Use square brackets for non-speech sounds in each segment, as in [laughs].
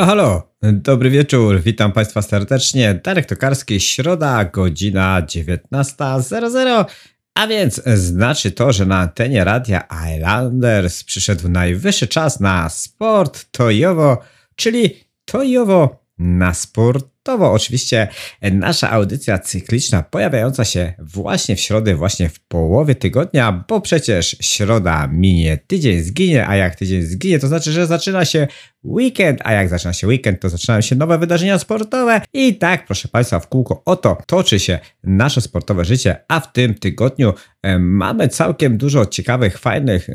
Halo, halo, dobry wieczór, witam Państwa serdecznie. Darek Tokarski, środa, godzina 19.00. A więc znaczy to, że na antenie radia Islanders przyszedł najwyższy czas na sport tojowo, czyli tojowo na sportowo. Oczywiście nasza audycja cykliczna pojawiająca się właśnie w środę, właśnie w połowie tygodnia, bo przecież środa minie, tydzień zginie, a jak tydzień zginie, to znaczy, że zaczyna się weekend, a jak zaczyna się weekend, to zaczynają się nowe wydarzenia sportowe i tak, proszę Państwa, w kółko oto toczy się nasze sportowe życie, a w tym tygodniu e, mamy całkiem dużo ciekawych, fajnych,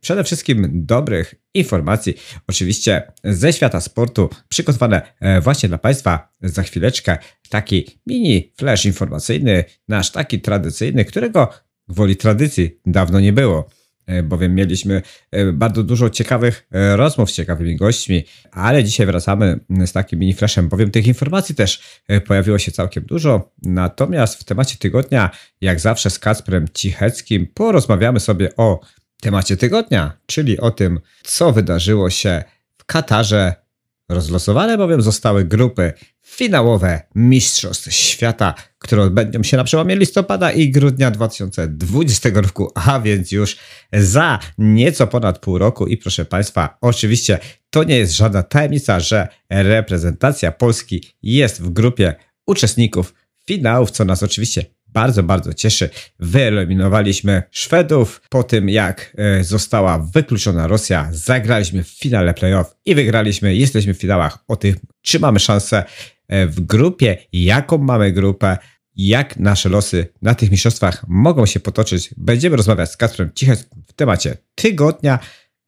przede wszystkim dobrych informacji, oczywiście ze świata sportu, przygotowane e, właśnie dla Państwa za chwileczkę taki mini flash informacyjny, nasz taki tradycyjny, którego gwoli tradycji dawno nie było. E, bowiem mieliśmy e, bardzo dużo ciekawych e, rozmów z ciekawymi gośćmi, ale dzisiaj wracamy z takim mini flashem, bowiem tych informacji też pojawiło się całkiem dużo. Natomiast w temacie tygodnia, jak zawsze z Kacprem Cicheckim, porozmawiamy sobie o temacie tygodnia, czyli o tym, co wydarzyło się w Katarze. Rozlosowane bowiem zostały grupy finałowe Mistrzostw Świata, które odbędą się na przełomie listopada i grudnia 2020 roku, a więc już za nieco ponad pół roku. I proszę Państwa, oczywiście to nie jest żadna tajemnica, że reprezentacja Polski jest w grupie uczestników finałów, co nas oczywiście bardzo, bardzo cieszy. Wyeliminowaliśmy Szwedów po tym, jak e, została wykluczona Rosja. Zagraliśmy w finale playoff i wygraliśmy. Jesteśmy w finałach. O tym, czy mamy szansę e, w grupie, jaką mamy grupę, jak nasze losy na tych mistrzostwach mogą się potoczyć. Będziemy rozmawiać z Kasprem Cichę w temacie tygodnia.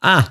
A e,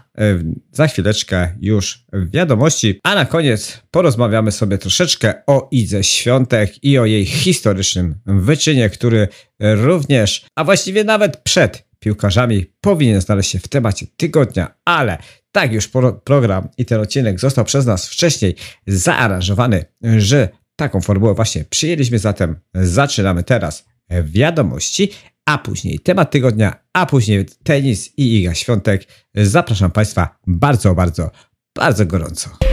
za chwileczkę już wiadomości. A na koniec porozmawiamy sobie troszeczkę o Idze Świątek i o jej historycznym wyczynie, który również, a właściwie nawet przed piłkarzami powinien znaleźć się w temacie tygodnia, ale tak już program i ten odcinek został przez nas wcześniej zaaranżowany, że taką formułę właśnie przyjęliśmy, zatem zaczynamy teraz wiadomości, a później temat tygodnia, a później tenis i Iga Świątek. Zapraszam Państwa bardzo, bardzo, bardzo gorąco.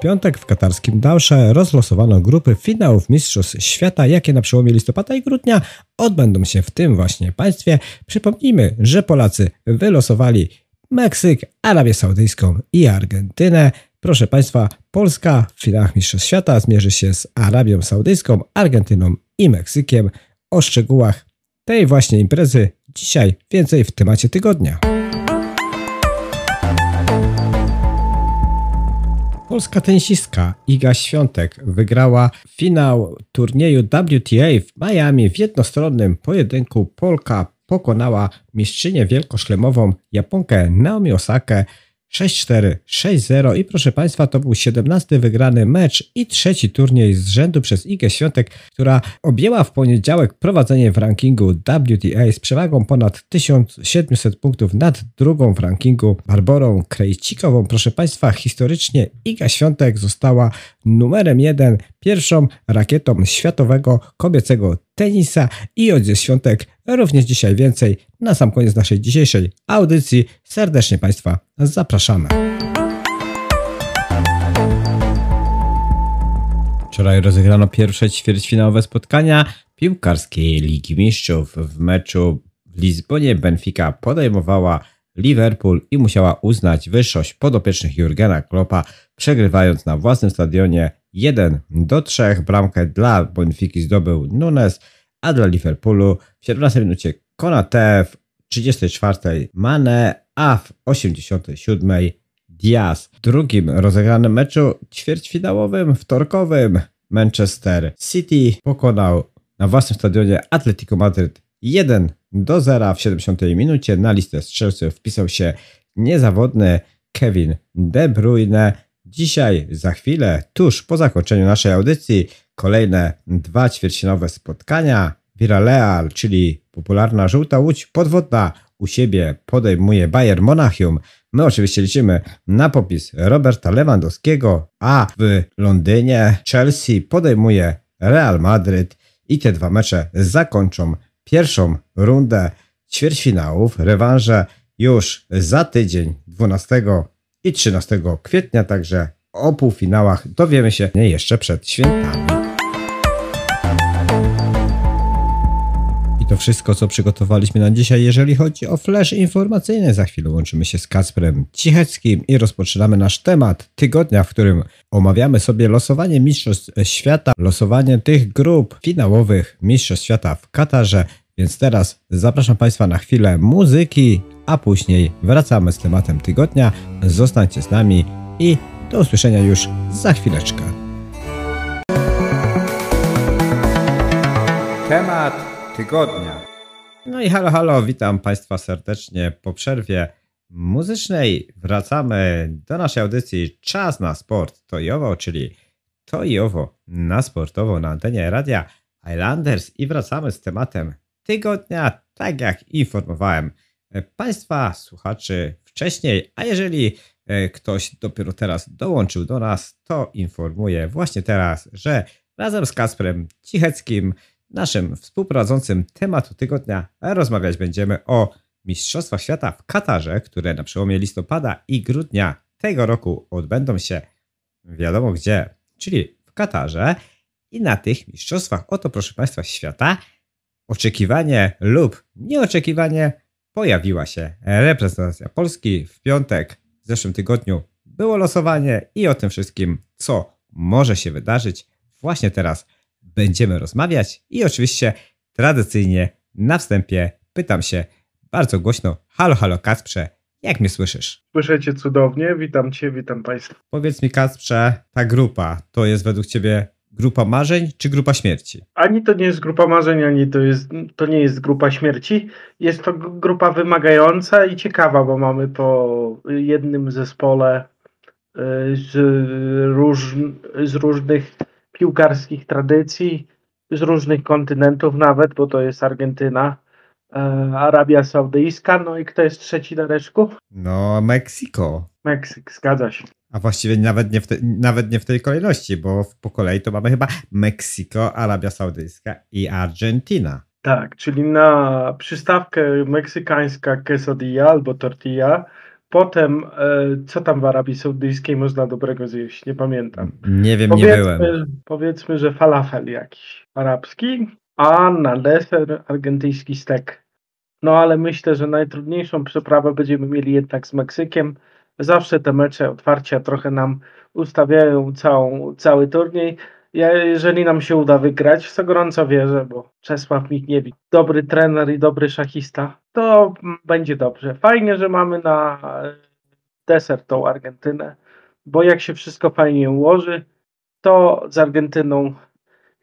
Piątek w katarskim Dausze rozlosowano grupy finałów Mistrzostw Świata, jakie na przełomie listopada i grudnia odbędą się w tym właśnie państwie. Przypomnijmy, że Polacy wylosowali Meksyk, Arabię Saudyjską i Argentynę. Proszę Państwa, Polska w finałach Mistrzostw Świata zmierzy się z Arabią Saudyjską, Argentyną i Meksykiem. O szczegółach tej właśnie imprezy dzisiaj więcej w temacie tygodnia. Polska tenisistka Iga Świątek wygrała finał turnieju WTA w Miami w jednostronnym pojedynku. Polka pokonała mistrzynię wielkoszlemową Japonkę Naomi Osakę 6-4, 6-0 i proszę Państwa, to był 17 wygrany mecz i trzeci turniej z rzędu przez Igę Świątek, która objęła w poniedziałek prowadzenie w rankingu WTA z przewagą ponad 1700 punktów nad drugą w rankingu Barborą Krejcikową. Proszę Państwa, historycznie Iga Świątek została numerem jeden, pierwszą rakietą światowego kobiecego tenisa i od świątek również dzisiaj więcej. Na sam koniec naszej dzisiejszej audycji serdecznie Państwa zapraszamy. Wczoraj rozegrano pierwsze ćwierćfinałowe spotkania piłkarskiej Ligi Mistrzów. W meczu w Lizbonie Benfica podejmowała Liverpool i musiała uznać wyższość podopiecznych Jurgena Kloppa, przegrywając na własnym stadionie 1 do 3. Bramkę dla Benfiki zdobył Nunes, a dla Liverpoolu w 17 minucie Konate, w 34 Mane, a w 87 Diaz. W drugim rozegranym meczu ćwierćfinałowym, wtorkowym Manchester City pokonał na własnym stadionie Atletico Madryt 1 do 0 w 70 minucie. Na listę strzelców wpisał się niezawodny Kevin De Bruyne. Dzisiaj, za chwilę, tuż po zakończeniu naszej audycji, kolejne dwa ćwierćfinałowe spotkania. Viraleal, czyli popularna żółta łódź podwodna u siebie podejmuje Bayern Monachium. My oczywiście liczymy na popis Roberta Lewandowskiego, a w Londynie Chelsea podejmuje Real Madryt i te dwa mecze zakończą pierwszą rundę ćwierćfinałów. Rewanże już za tydzień 12 i 13 kwietnia, także o półfinałach dowiemy się jeszcze przed świętami. Wszystko, co przygotowaliśmy na dzisiaj, jeżeli chodzi o flash informacyjny. Za chwilę łączymy się z Kasprem Cicheckim i rozpoczynamy nasz temat tygodnia, w którym omawiamy sobie losowanie Mistrzostw Świata, losowanie tych grup finałowych Mistrzostw Świata w Katarze. Więc teraz zapraszam Państwa na chwilę muzyki, a później wracamy z tematem tygodnia. Zostańcie z nami i do usłyszenia już za chwileczkę. Tygodnia. No i halo, halo, witam Państwa serdecznie po przerwie muzycznej. Wracamy do naszej audycji Czas na Sport Tojowo, czyli Tojowo na sportowo na antenie radia Islanders i wracamy z tematem tygodnia, tak jak informowałem Państwa słuchaczy wcześniej, a jeżeli e, ktoś dopiero teraz dołączył do nas, to informuję właśnie teraz, że razem z Kasprem Cicheckim naszym współprowadzącym tematu tygodnia rozmawiać będziemy o Mistrzostwach Świata w Katarze, które na przełomie listopada i grudnia tego roku odbędą się wiadomo gdzie, czyli w Katarze. I na tych mistrzostwach, oto proszę Państwa, świata, oczekiwanie lub nieoczekiwanie pojawiła się reprezentacja Polski. W piątek w zeszłym tygodniu było losowanie i o tym wszystkim, co może się wydarzyć właśnie teraz będziemy rozmawiać i oczywiście tradycyjnie na wstępie pytam się bardzo głośno, halo, halo Kacprze, jak mnie słyszysz? Słyszę cię cudownie, witam cię, witam państwa. Powiedz mi Kacprze, ta grupa to jest według ciebie grupa marzeń czy grupa śmierci? Ani to nie jest grupa marzeń, ani to, jest, to nie jest grupa śmierci. Jest to grupa wymagająca i ciekawa, bo mamy po jednym zespole y, z, róż, z różnych piłkarskich tradycji z różnych kontynentów nawet, bo to jest Argentyna, e, Arabia Saudyjska, no i kto jest trzeci na reszku? No, Meksyko. Meksyk, zgadza się. A właściwie nawet nie, w te, nawet nie w tej kolejności, bo po kolei to mamy chyba Meksyko, Arabia Saudyjska i Argentina. Tak, czyli na przystawkę meksykańska quesadilla albo tortilla Potem, e, co tam w Arabii Saudyjskiej można dobrego zjeść? Nie pamiętam. Nie wiem, powiedzmy, nie byłem. Powiedzmy, że falafel jakiś arabski, a na deser argentyński stek. No ale myślę, że najtrudniejszą przeprawę będziemy mieli jednak z Meksykiem. Zawsze te mecze otwarcia trochę nam ustawiają całą, cały turniej. Ja, jeżeli nam się uda wygrać, w co gorąco wierzę, bo Czesław Michniewicz, dobry trener i dobry szachista, to będzie dobrze. Fajnie, że mamy na deser tą Argentynę, bo jak się wszystko fajnie ułoży, to z Argentyną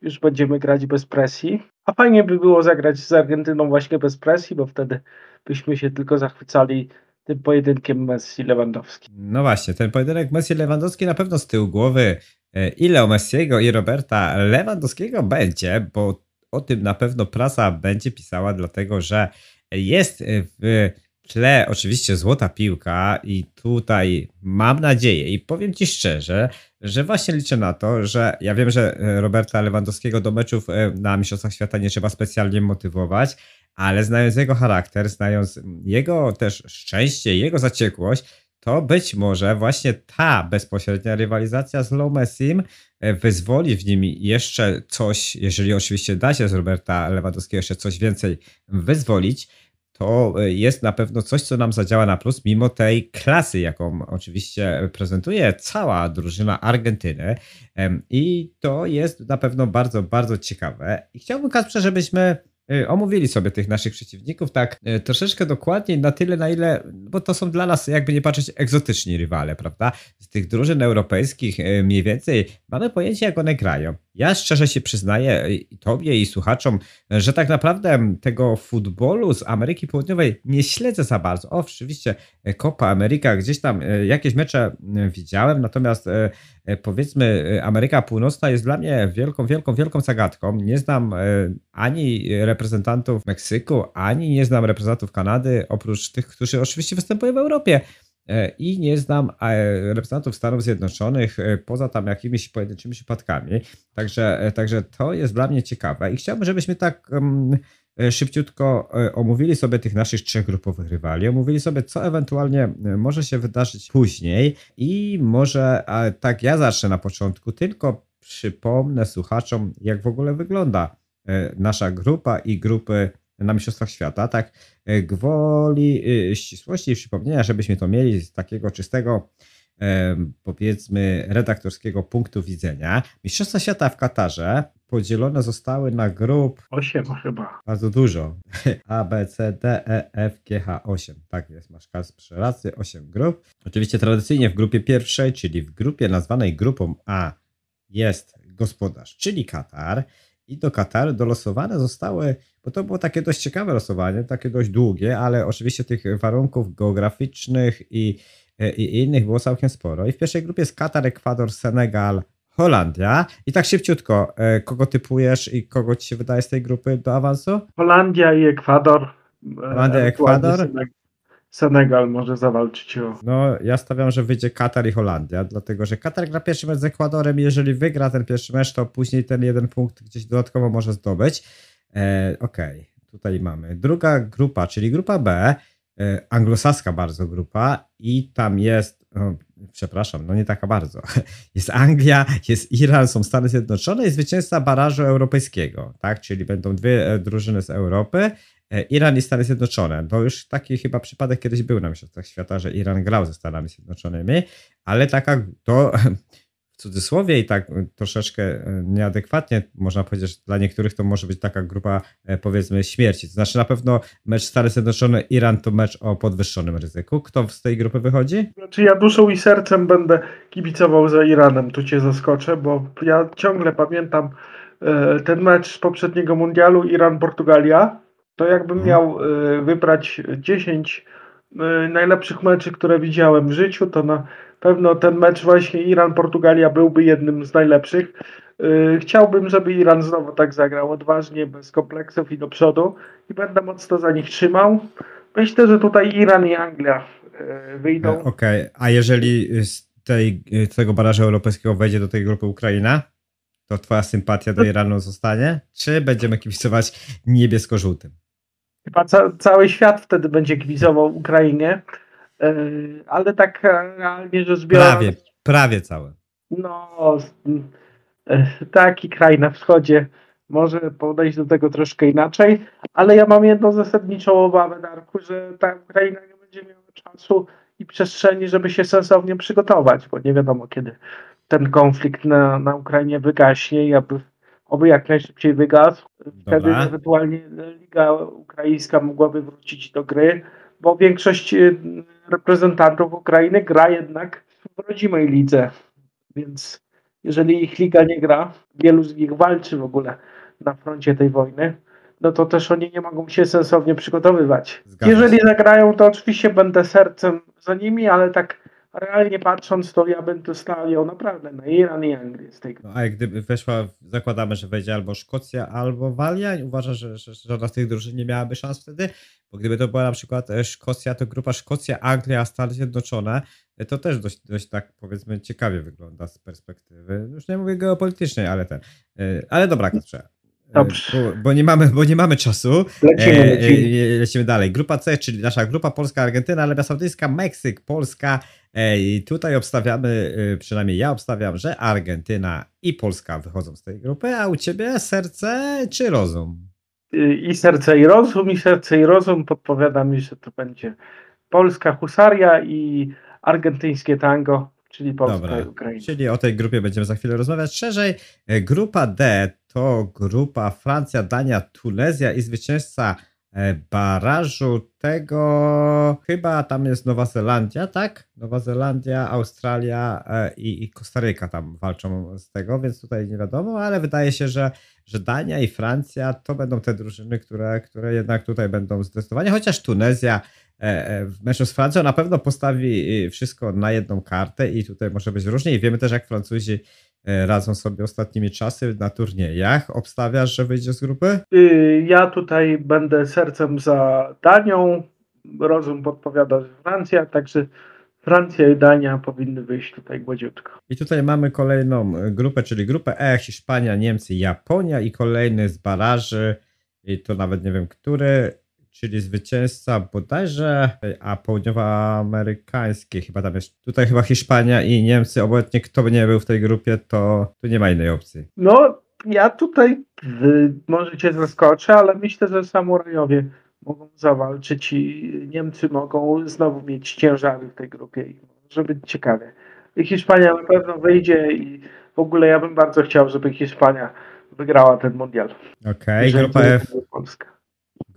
już będziemy grać bez presji. A fajnie by było zagrać z Argentyną właśnie bez presji, bo wtedy byśmy się tylko zachwycali tym pojedynkiem Messi-Lewandowski. No właśnie, ten pojedynek Messi-Lewandowski na pewno z tyłu głowy E, ile o Messiego i Roberta Lewandowskiego będzie, bo o tym na pewno prasa będzie pisała, dlatego że jest w tle oczywiście złota piłka i tutaj mam nadzieję i powiem Ci szczerze, że właśnie liczę na to, że ja wiem, że Roberta Lewandowskiego do meczów e, na Mistrzostwach Świata nie trzeba specjalnie motywować, ale znając jego charakter, znając jego też szczęście, jego zaciekłość, to być może właśnie ta bezpośrednia rywalizacja z Low Messim e, wyzwoli w nim jeszcze coś, jeżeli oczywiście da się z Roberta Lewandowskiego jeszcze coś więcej wyzwolić, to e, jest na pewno coś, co nam zadziała na plus, mimo tej klasy, jaką oczywiście prezentuje cała drużyna Argentyny. I to jest na pewno bardzo, bardzo ciekawe. I chciałbym, Kasprze, żebyśmy omówili sobie tych naszych przeciwników tak y, troszeczkę dokładniej, na tyle, na ile, bo to są dla nas, jakby nie patrzeć, egzotyczni rywale, prawda? Z tych drużyn europejskich y, mniej więcej mamy pojęcie, jak one grają. Ja szczerze się przyznaję i tobie i słuchaczom, że tak naprawdę tego futbolu z Ameryki Południowej nie śledzę za bardzo. O, oczywiście Copa Ameryka, gdzieś tam jakieś mecze widziałem, natomiast powiedzmy Ameryka Północna jest dla mnie wielką, wielką, wielką zagadką. Nie znam ani reprezentantów Meksyku, ani nie znam reprezentantów Kanady, oprócz tych, którzy oczywiście występują w Europie. E, i nie znam e, reprezentantów Stanów Zjednoczonych e, poza tam jakimiś pojedynczymi przypadkami. Także, także to jest dla mnie ciekawe i chciałbym, żebyśmy tak szybciutko omówili sobie tych naszych trzech grupowych rywali, omówili sobie, co ewentualnie może się wydarzyć później i może tak ja zacznę na początku, tylko przypomnę słuchaczom, jak w ogóle wygląda nasza grupa i grupy na Mistrzostwach Świata. Tak e, gwoli e, ścisłości i przypomnienia, żebyśmy to mieli z takiego czystego powiedzmy redaktorskiego punktu widzenia. Mistrzostwa Świata w Katarze podzielone zostały na grup... Osiem chyba. Bardzo dużo. [laughs] A, B, C, D, E, F, G, H, 8. Tak jest, masz kasprze racy, 8 grup. Oczywiście tradycyjnie w grupie pierwszej, czyli w grupie nazwanej grupą A jest gospodarz, czyli Katar i do Kataru dolosowane zostały, bo to było takie dość ciekawe losowanie, takie dość długie, ale oczywiście tych warunków geograficznych i, i innych było całkiem sporo. I w pierwszej grupie jest Katar, Ekwador, Senegal, Holandia. I tak szybciutko, e, kogo typujesz i kogo ci się wydaje z tej grupy do awansu? Holandia i Ekwador. Holandia i Ekwador. Senegal może zawalczyć o. No, ja stawiam, że wyjdzie Katar i Holandia, dlatego że Katar gra pierwszy mecz z Ekwadorem i jeżeli wygra ten pierwszy mecz, to później ten jeden punkt gdzieś dodatkowo może zdobyć. E, Okej, okay. tutaj mamy. Druga grupa, czyli grupa B, e, anglosaska bardzo grupa i tam jest, no, przepraszam, no nie taka bardzo. [laughs] Jest Anglia, jest Iran, są Stany Zjednoczone i zwycięzca barażu europejskiego, tak? Czyli będą dwie e, drużyny z Europy Iran i Stany Zjednoczone. To już taki chyba przypadek kiedyś był na Mistrzostwach Świata, że Iran grał ze Stanami Zjednoczonymi, ale taka to w cudzysłowie i tak troszeczkę e, nieadekwatnie można powiedzieć, że dla niektórych to może być taka grupa e, powiedzmy śmierci. To znaczy na pewno mecz Stany Zjednoczone Iran to mecz o podwyższonym ryzyku. Kto z tej grupy wychodzi? Znaczy ja duszą i sercem będę kibicował za Iranem, tu cię zaskoczę, bo ja ciągle pamiętam ten mecz z poprzedniego mundialu Iran-Portugalia to jakbym miał y, wybrać 10 y, najlepszych meczy, które widziałem w życiu, to na pewno ten mecz właśnie Iran-Portugalia byłby jednym z najlepszych. Y, chciałbym, żeby Iran znowu tak zagrał odważnie, bez kompleksów i do przodu i będę mocno za nich trzymał. Myślę, że tutaj Iran i Anglia wyjdą. E, okej, okay. a jeżeli z, tej, z tego barażu europejskiego wejdzie do tej grupy Ukraina? To twoja sympatia do Iranu zostanie? Czy będziemy kibicować niebiesko-żółtym? Chyba ca cały świat wtedy będzie kibicował Ukrainie, e, ale tak realnie rzecz biorąc... Prawie, prawie cały. No, e, taki kraj na wschodzie może podejść do tego troszkę inaczej, ale ja mam jedną zasadniczą obawę, Darku, że ta Ukraina nie będzie miała czasu i przestrzeni, żeby się sensownie przygotować, bo nie wiadomo kiedy ten konflikt na, na Ukrainie wygaśnie i aby oby jak najszybciej wygasł. Wtedy Dobra. ewentualnie Liga Ukraińska mogłaby wrócić do gry, bo większość y, reprezentantów Ukrainy gra jednak w rodzimej lidze. Więc jeżeli ich liga nie gra, wielu z nich walczy w ogóle na froncie tej wojny, no to też oni nie mogą się sensownie przygotowywać. Zgadza jeżeli się. zagrają, to oczywiście będę sercem za nimi, ale tak realnie patrząc, to ja bym tu stawiał naprawdę na Iran i Anglię z tego. No, a gdyby weszła, zakładamy, że wejdzie albo Szkocja, albo Walia, uważasz, że, że żadna z tych drużyn nie miałaby szans wtedy? Bo gdyby to była na przykład e, Szkocja, to grupa Szkocja, Anglia, Stany Zjednoczone, e, to też dość, dość tak powiedzmy ciekawie wygląda z perspektywy, już nie mówię geopolitycznej, ale ten. E, ale dobra, Katrze, Dobrze. Bo, bo, nie mamy, bo nie mamy czasu. Lecimy, e, lecimy. lecimy dalej. Grupa C, czyli nasza grupa Polska, Argentyna, Arabia Saudyjska, Meksyk, Polska. E, I tutaj obstawiamy, e, przynajmniej ja obstawiam, że Argentyna i Polska wychodzą z tej grupy, a u ciebie serce czy rozum? I serce i rozum, i serce i rozum podpowiada mi, że to będzie Polska Husaria i argentyńskie tango, czyli Polska Dobra, i Ukraina. Czyli o tej grupie będziemy za chwilę rozmawiać szerzej. Grupa D to grupa Francja, Dania, Tunezja i zwycięzca e, barażu tego chyba tam jest Nowa Zelandia, tak? Nowa Zelandia, Australia e, i, i Kostaryka tam walczą z tego, więc tutaj nie wiadomo, ale wydaje się, że, że Dania i Francja to będą te drużyny, które, które jednak tutaj będą zdecydowanie, chociaż Tunezja E, w meczu z Francją na pewno postawi wszystko na jedną kartę i tutaj może być różnie. I wiemy też, jak Francuzi radzą sobie ostatnimi czasy na turniejach. Obstawiasz, że wyjdzie z grupy? Y, ja tutaj będę sercem za Danią. Rozum podpowiada, że Francja, także Francja i Dania powinny wyjść tutaj gładziutko. I tutaj mamy kolejną grupę, czyli grupę E, Hiszpania, Niemcy, Japonia i kolejny z baraży, i to nawet nie wiem który, czyli zwycięzca bodajże, a południowoamerykańskie chyba tam jest. Tutaj chyba Hiszpania i Niemcy, obojętnie kto by nie był w tej grupie, to tu nie ma innej opcji. No, ja tutaj y, może cię zaskoczę, ale myślę, że samurajowie mogą zawalczyć i Niemcy mogą znowu mieć ciężary w tej grupie i może być ciekawie. I Hiszpania na pewno wyjdzie i w ogóle ja bym bardzo chciał, żeby Hiszpania wygrała ten mundial. Okej, okay, grupa F. Polska.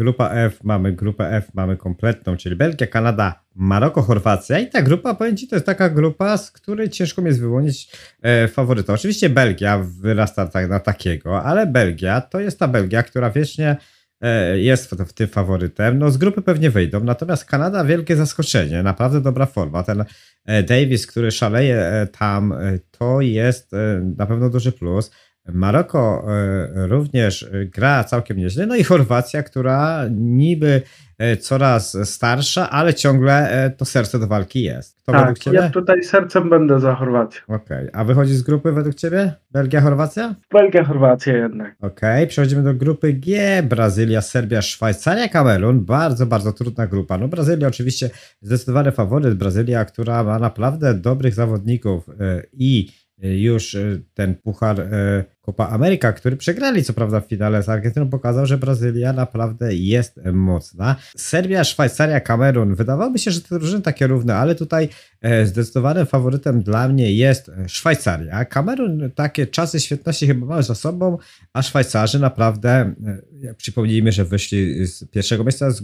Grupa F mamy grupę F, mamy kompletną, czyli Belgia, Kanada, Maroko, Chorwacja. I ta grupa, powiem Ci, to jest taka grupa, z której ciężko mi jest wyłonić e, faworyta. Oczywiście Belgia wyrasta tak, na takiego, ale Belgia to jest ta Belgia, która wiecznie e, jest w, w tym faworytem. No z grupy pewnie wyjdą, natomiast Kanada wielkie zaskoczenie, naprawdę dobra forma. Ten e, Davis, który szaleje e, tam, e, to jest e, na pewno duży plus. Maroko e, również gra całkiem nieźle, no i Chorwacja, która niby e, coraz starsza, ale ciągle e, to serce do walki jest. Kto tak, według Ciebie? ja tutaj sercem będę za Chorwacją. Okej, okay. a wychodzi z grupy według Ciebie? Belgia, Chorwacja? Belgia, Chorwacja jednak. Okej, okay. przechodzimy do grupy G, Brazylia, Serbia, Szwajcaria, Kamerun. Bardzo, bardzo trudna grupa. No Brazylia oczywiście zdecydowany faworyt. Brazylia, która ma naprawdę dobrych zawodników i już y, ten puchar y, Copa Ameryka, który przegrali co prawda w finale z Argentyną, pokazał, że Brazylia naprawdę jest mocna. Serbia, Szwajcaria, Kamerun. Wydawałoby się, że te drużyny takie równe, ale tutaj e, zdecydowanym faworytem dla mnie jest Szwajcaria. Kamerun takie czasy świetności chyba mają za sobą, a Szwajcarzy naprawdę, e, przypomnijmy, że wyszli z pierwszego miejsca z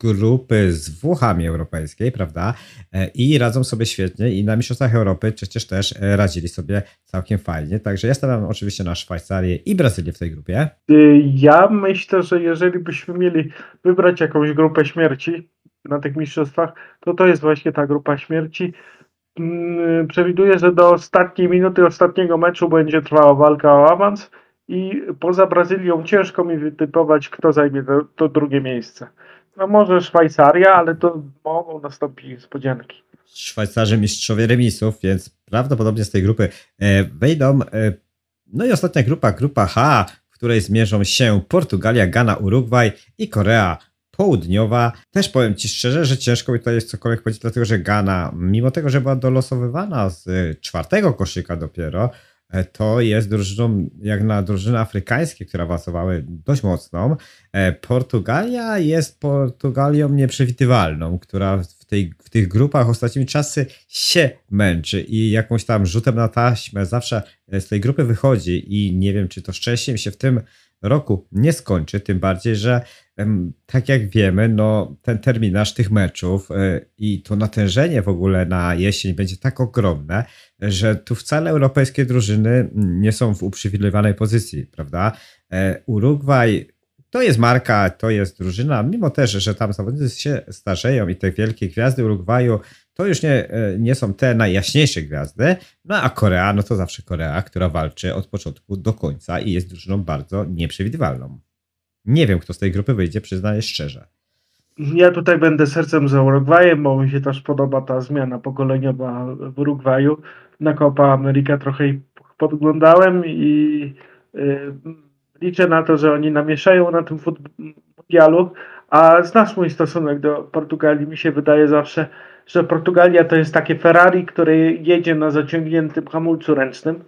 grupy z Włochami europejskiej, prawda? E, I radzą sobie świetnie i na Mistrzostwach Europy przecież też e, radzili sobie całkiem fajnie. Także ja stawiam oczywiście na Szwajcarię i Brazylię w tej grupie. Y, ja myślę, że jeżeli byśmy mieli wybrać jakąś grupę śmierci na tych mistrzostwach, to to jest właśnie ta grupa śmierci. Mm, przewiduję, że do ostatniej minuty ostatniego meczu będzie trwała walka o awans i poza Brazylią ciężko mi wytypować, kto zajmie to, to drugie miejsce. No może Szwajcaria, ale to mogą nastąpić niespodzianki. Szwajcarzy mistrzowie remisów, więc prawdopodobnie z tej grupy e, wejdą. E, no i ostatnia grupa, grupa H, w której zmierzą się Portugalia, Ghana, Urugwaj i Korea Południowa. Też powiem Ci szczerze, że ciężko mi tutaj jest cokolwiek powiedzieć, dlatego że Ghana, mimo tego, że była dolosowywana z czwartego koszyka dopiero, to jest drużyną, jak na drużyny afrykańskie, które awansowały dość mocną. E, Portugalia jest Portugalią nieprzewidywalną, która w, tej, w tych grupach ostatnimi czasy się męczy i jakąś tam rzutem na taśmę zawsze z tej grupy wychodzi i nie wiem, czy to szczęściem się w tym roku nie skończy, tym bardziej, że tak jak wiemy, no, ten terminarz tych meczów e, i to natężenie w ogóle na jesień będzie tak ogromne, że tu wcale europejskie drużyny nie są w uprzywilejowanej pozycji, prawda? E, Urugwaj to jest marka, to jest drużyna, mimo też, że tam zawodnicy się starzeją i te wielkie gwiazdy Urugwaju to już nie, e, nie są te najjaśniejsze gwiazdy, no a Korea, no to zawsze Korea, która walczy od początku do końca i jest drużyną bardzo nieprzewidywalną. Nie wiem, kto z tej grupy wyjdzie, przyznaję szczerze. Ja tutaj będę sercem za Urugwajem, bo mi się też podoba ta zmiana pokoleniowa w Urugwaju. Na Copa Ameryka trochę podglądałem i y, liczę na to, że oni namieszają na tym mundialu, a znasz mój stosunek do Portugalii. Mi się wydaje zawsze, że Portugalia to jest takie Ferrari, które jedzie na zaciągniętym hamulcu ręcznym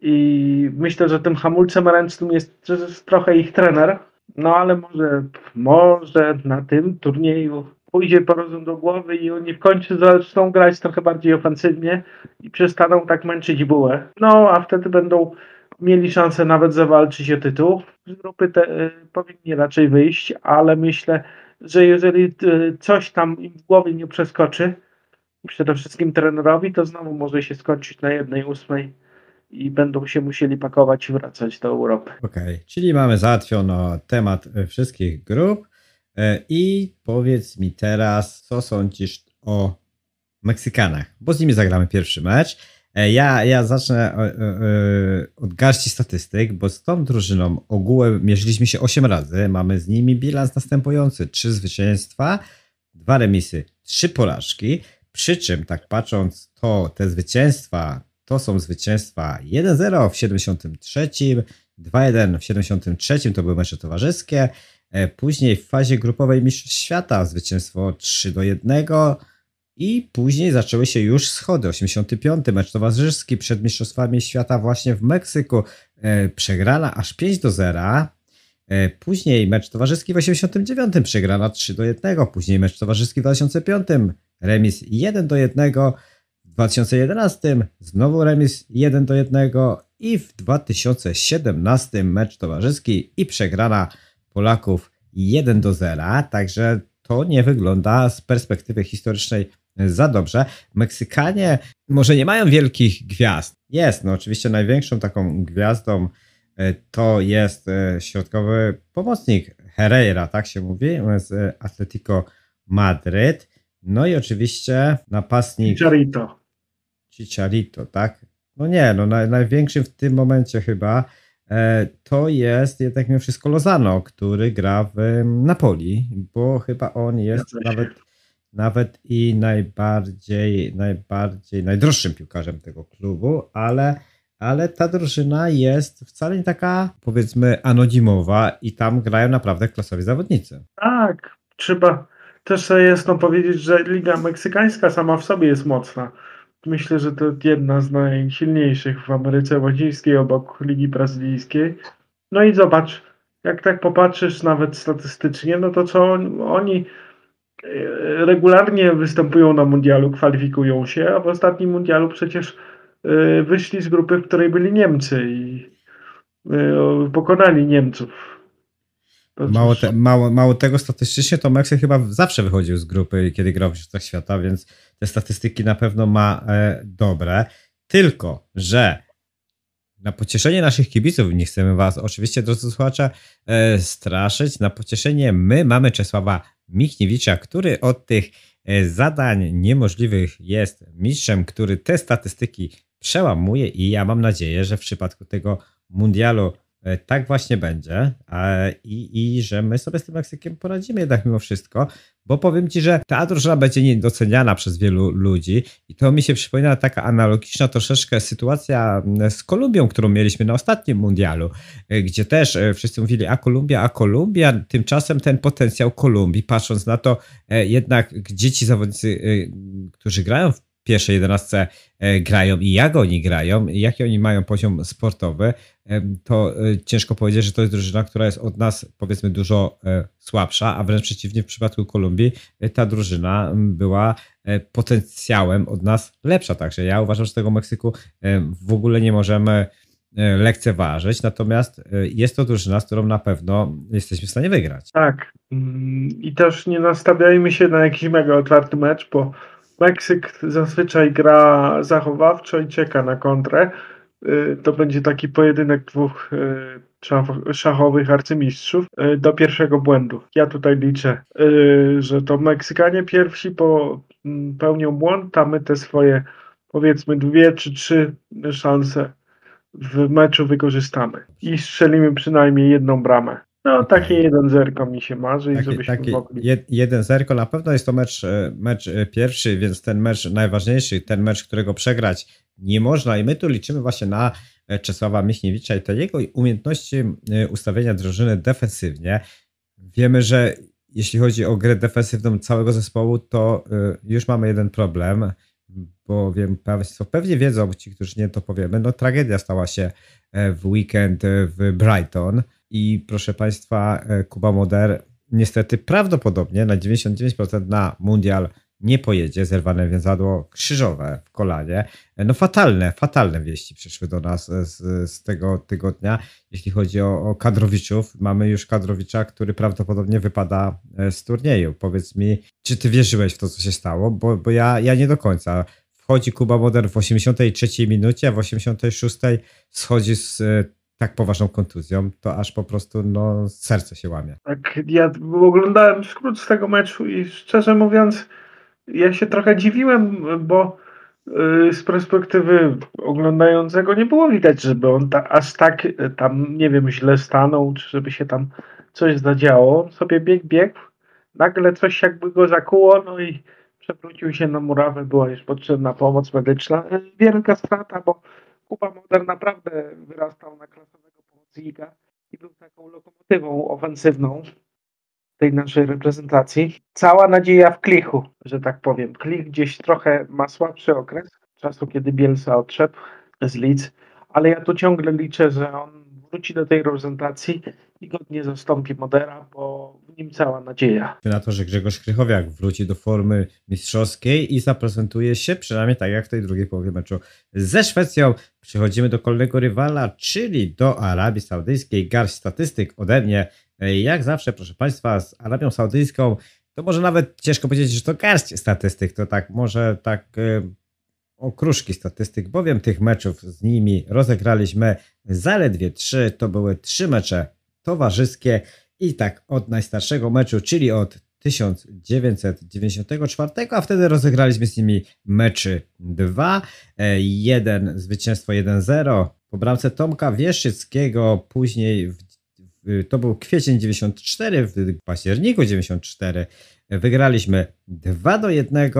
i myślę, że tym hamulcem ręcznym jest, trochę ich trener, no ale może, może na tym turnieju pójdzie po rozum do głowy i oni w końcu zaczną grać trochę bardziej ofensywnie i przestaną tak męczyć bułę. No a wtedy będą mieli szansę nawet zawalczyć o tytuł. Z grupy te, y, powinni raczej wyjść, ale myślę, że jeżeli y, coś tam im w głowie nie przeskoczy, przede wszystkim trenerowi, to znowu może się skończyć na jednej ósmej i będą się musieli pakować i wracać do Europy. Okej, okay. czyli mamy załatwiono temat wszystkich grup i powiedz mi teraz, co sądzisz o Meksykanach, bo z nimi zagramy pierwszy mecz. E, ja, ja zacznę e, e, od garści statystyk, bo z tą drużyną ogółem mierzyliśmy się 8 razy. Mamy z nimi bilans następujący: 3 zwycięstwa, 2 remisy, 3 porażki. Przy czym, tak patrząc, to te zwycięstwa to są zwycięstwa 1-0 w 73, 2-1 w 73 to były mecze towarzyskie. Później w fazie grupowej Mistrzostw Świata zwycięstwo 3 1 i później zaczęły się już schody. 85. mecz towarzyski przed Mistrzostwami Świata właśnie w Meksyku. E, przegrana aż 5 do 0. E, później mecz towarzyski w 89. przegrana 3 do 1. Później mecz towarzyski w 2005. Remis 1 do 1. W 2011 znowu remis 1 do 1. I w 2017 mecz towarzyski i przegrana Polaków 1 do 0. Także to nie wygląda z perspektywy historycznej za dobrze. Meksykanie może nie mają wielkich gwiazd. Jest, no oczywiście największą taką gwiazdą e, to jest e, środkowy pomocnik Herrera, tak się mówi, z Atletico Madryt. No i oczywiście napastnik... Chicharito. Chicharito, tak? No nie, no naj, największym w tym momencie chyba e, to jest jednak mimo wszystko Lozano, który gra w Napoli, bo chyba on jest nawet nawet i najbardziej, najbardziej, najdroższym piłkarzem tego klubu, ale, ale ta drużyna jest wcale nie taka, powiedzmy, anonimowa i tam grają naprawdę klasowi zawodnicy. Tak, trzeba też sobie jasno powiedzieć, że Liga Meksykańska sama w sobie jest mocna. Myślę, że to jedna z najsilniejszych w Ameryce Łacińskiej obok Ligi Brazylijskiej. No i zobacz, jak tak popatrzysz nawet statystycznie, no to co oni regularnie występują na mundialu, kwalifikują się, a w ostatnim mundialu przecież e, wyszli z grupy, w której byli Niemcy i e, pokonali Niemców. Mało, te, mało, mało tego statystycznie, to Meksyk chyba zawsze wychodził z grupy, kiedy grał w Mistrzostwach Świata, więc te statystyki na pewno ma e, dobre. Tylko, że na pocieszenie naszych kibiców, nie chcemy was oczywiście, drodzy słuchacze, e, straszyć, na pocieszenie my mamy Czesława Michniewicza, który od tych e, zadań niemożliwych jest mistrzem, który te statystyki przełamuje i ja mam nadzieję, że w przypadku tego mundialu tak właśnie będzie i, i że my sobie z tym Meksykiem poradzimy jednak mimo wszystko, bo powiem Ci, że ta drużyna będzie niedoceniana przez wielu ludzi i to mi się przypomina taka analogiczna troszeczkę sytuacja z Kolumbią, którą mieliśmy na ostatnim mundialu, e, gdzie też e, wszyscy mówili, a Kolumbia, a Kolumbia, tymczasem ten potencjał Kolumbii, patrząc na to jednak, gdzie ci zawodnicy, którzy grają w pierwszej jedenastce e, grają i jak oni grają, jaki oni mają poziom sportowy, e, to e, ciężko powiedzieć, że to jest drużyna, która jest od nas powiedzmy dużo słabsza, a wręcz przeciwnie w przypadku Kolumbii ta drużyna była potencjałem od nas lepsza. Także ja uważam, że tego Meksyku w ogóle nie możemy lekceważyć, natomiast jest to drużyna, z którą na pewno jesteśmy w stanie wygrać. Tak. Mm, I też nie nastawiajmy się na jakiś mega otwarty mecz, bo Meksyk zazwyczaj gra zachowawczo i czeka na kontrę. Y, to będzie taki pojedynek dwóch y, szachowych arcymistrzów y, do pierwszego błędu. Ja tutaj liczę, że to Meksykanie pierwsi popełnią mm, błąd, a my te swoje powiedzmy dwie czy trzy szanse w meczu wykorzystamy i strzelimy przynajmniej jedną bramę. No, takie jeden zerko mi się marzy i żebyśmy taki mogli. jeden zerko na pewno jest to mecz, e, mecz e, pierwszy, więc ten mecz najważniejszy, ten mecz, którego przegrać nie można i my tu liczymy właśnie na e, Czesława Michniewicza i te jego umiejętności ustawienia drużyny defensywnie. Wiemy, że jeśli chodzi o grę defensywną całego zespołu, to już mamy jeden problem, bo wiem, Państwo pewnie wiedzą, ci, którzy nie to powiemy, no tragedia stała się w weekend w Brighton i proszę Państwa, e, Kuba Moder niestety prawdopodobnie na 99% na mundial nie pojedzie, zerwane więzadło krzyżowe w kolanie. No fatalne, fatalne wieści przyszły do nas z, z tego tygodnia. Jeśli chodzi o, o kadrowiczów, mamy już kadrowicza, który prawdopodobnie wypada e, z turnieju. Powiedz mi, czy ty wierzyłeś w to, co się stało? Bo, bo ja, ja nie do końca. Wchodzi Kuba Moder w 83 minucie, a w 86 schodzi z e, tak poważną kontuzją, to aż po prostu no, serce się łamie. Tak, ja oglądałem skrót z tego meczu i szczerze mówiąc, ja się trochę dziwiłem, bo y, z perspektywy oglądającego nie było widać, żeby on ta, aż tak y, tam, nie wiem, źle stanął, czy żeby się tam coś zadziało. On sobie biegł, biegł, nagle coś jakby go zakuło, no i przewrócił się na murawę, była już potrzebna pomoc medyczna. Wielka strata, bo Kuba Moder naprawdę wyrastał na klasowego pomocnika i był taką lokomotywą ofensywną tej naszej reprezentacji. Cała nadzieja w Klichu, że tak powiem. Klich gdzieś trochę ma słabszy okres czasu, kiedy Bielsa odszedł z Leeds, ale ja tu ciągle liczę, że on wróci do tej reprezentacji i godnie zastąpi Modera, bo w nim cała nadzieja. Na to, że Grzegorz Krychowiak wróci do formy mistrzowskiej i zaprezentuje się przynajmniej tak jak w tej drugiej połowie meczu ze Szwecją. Przechodzimy do kolejnego rywala, czyli do Arabii Saudyjskiej. Garść statystyk ode mnie. Jak zawsze, proszę Państwa, z Arabią Saudyjską to może nawet ciężko powiedzieć, że to garść statystyk, to tak może tak okruszki statystyk, bowiem tych meczów z nimi rozegraliśmy zaledwie trzy. To były trzy mecze towarzyskie i tak od najstarszego meczu, czyli od 1994, a wtedy rozegraliśmy z nimi meczy dwa. E, jeden zwycięstwo 1-0 po bramce Tomka Wieszyckiego, później w, to był kwiecień 94, w październiku 94 wygraliśmy 2 do 1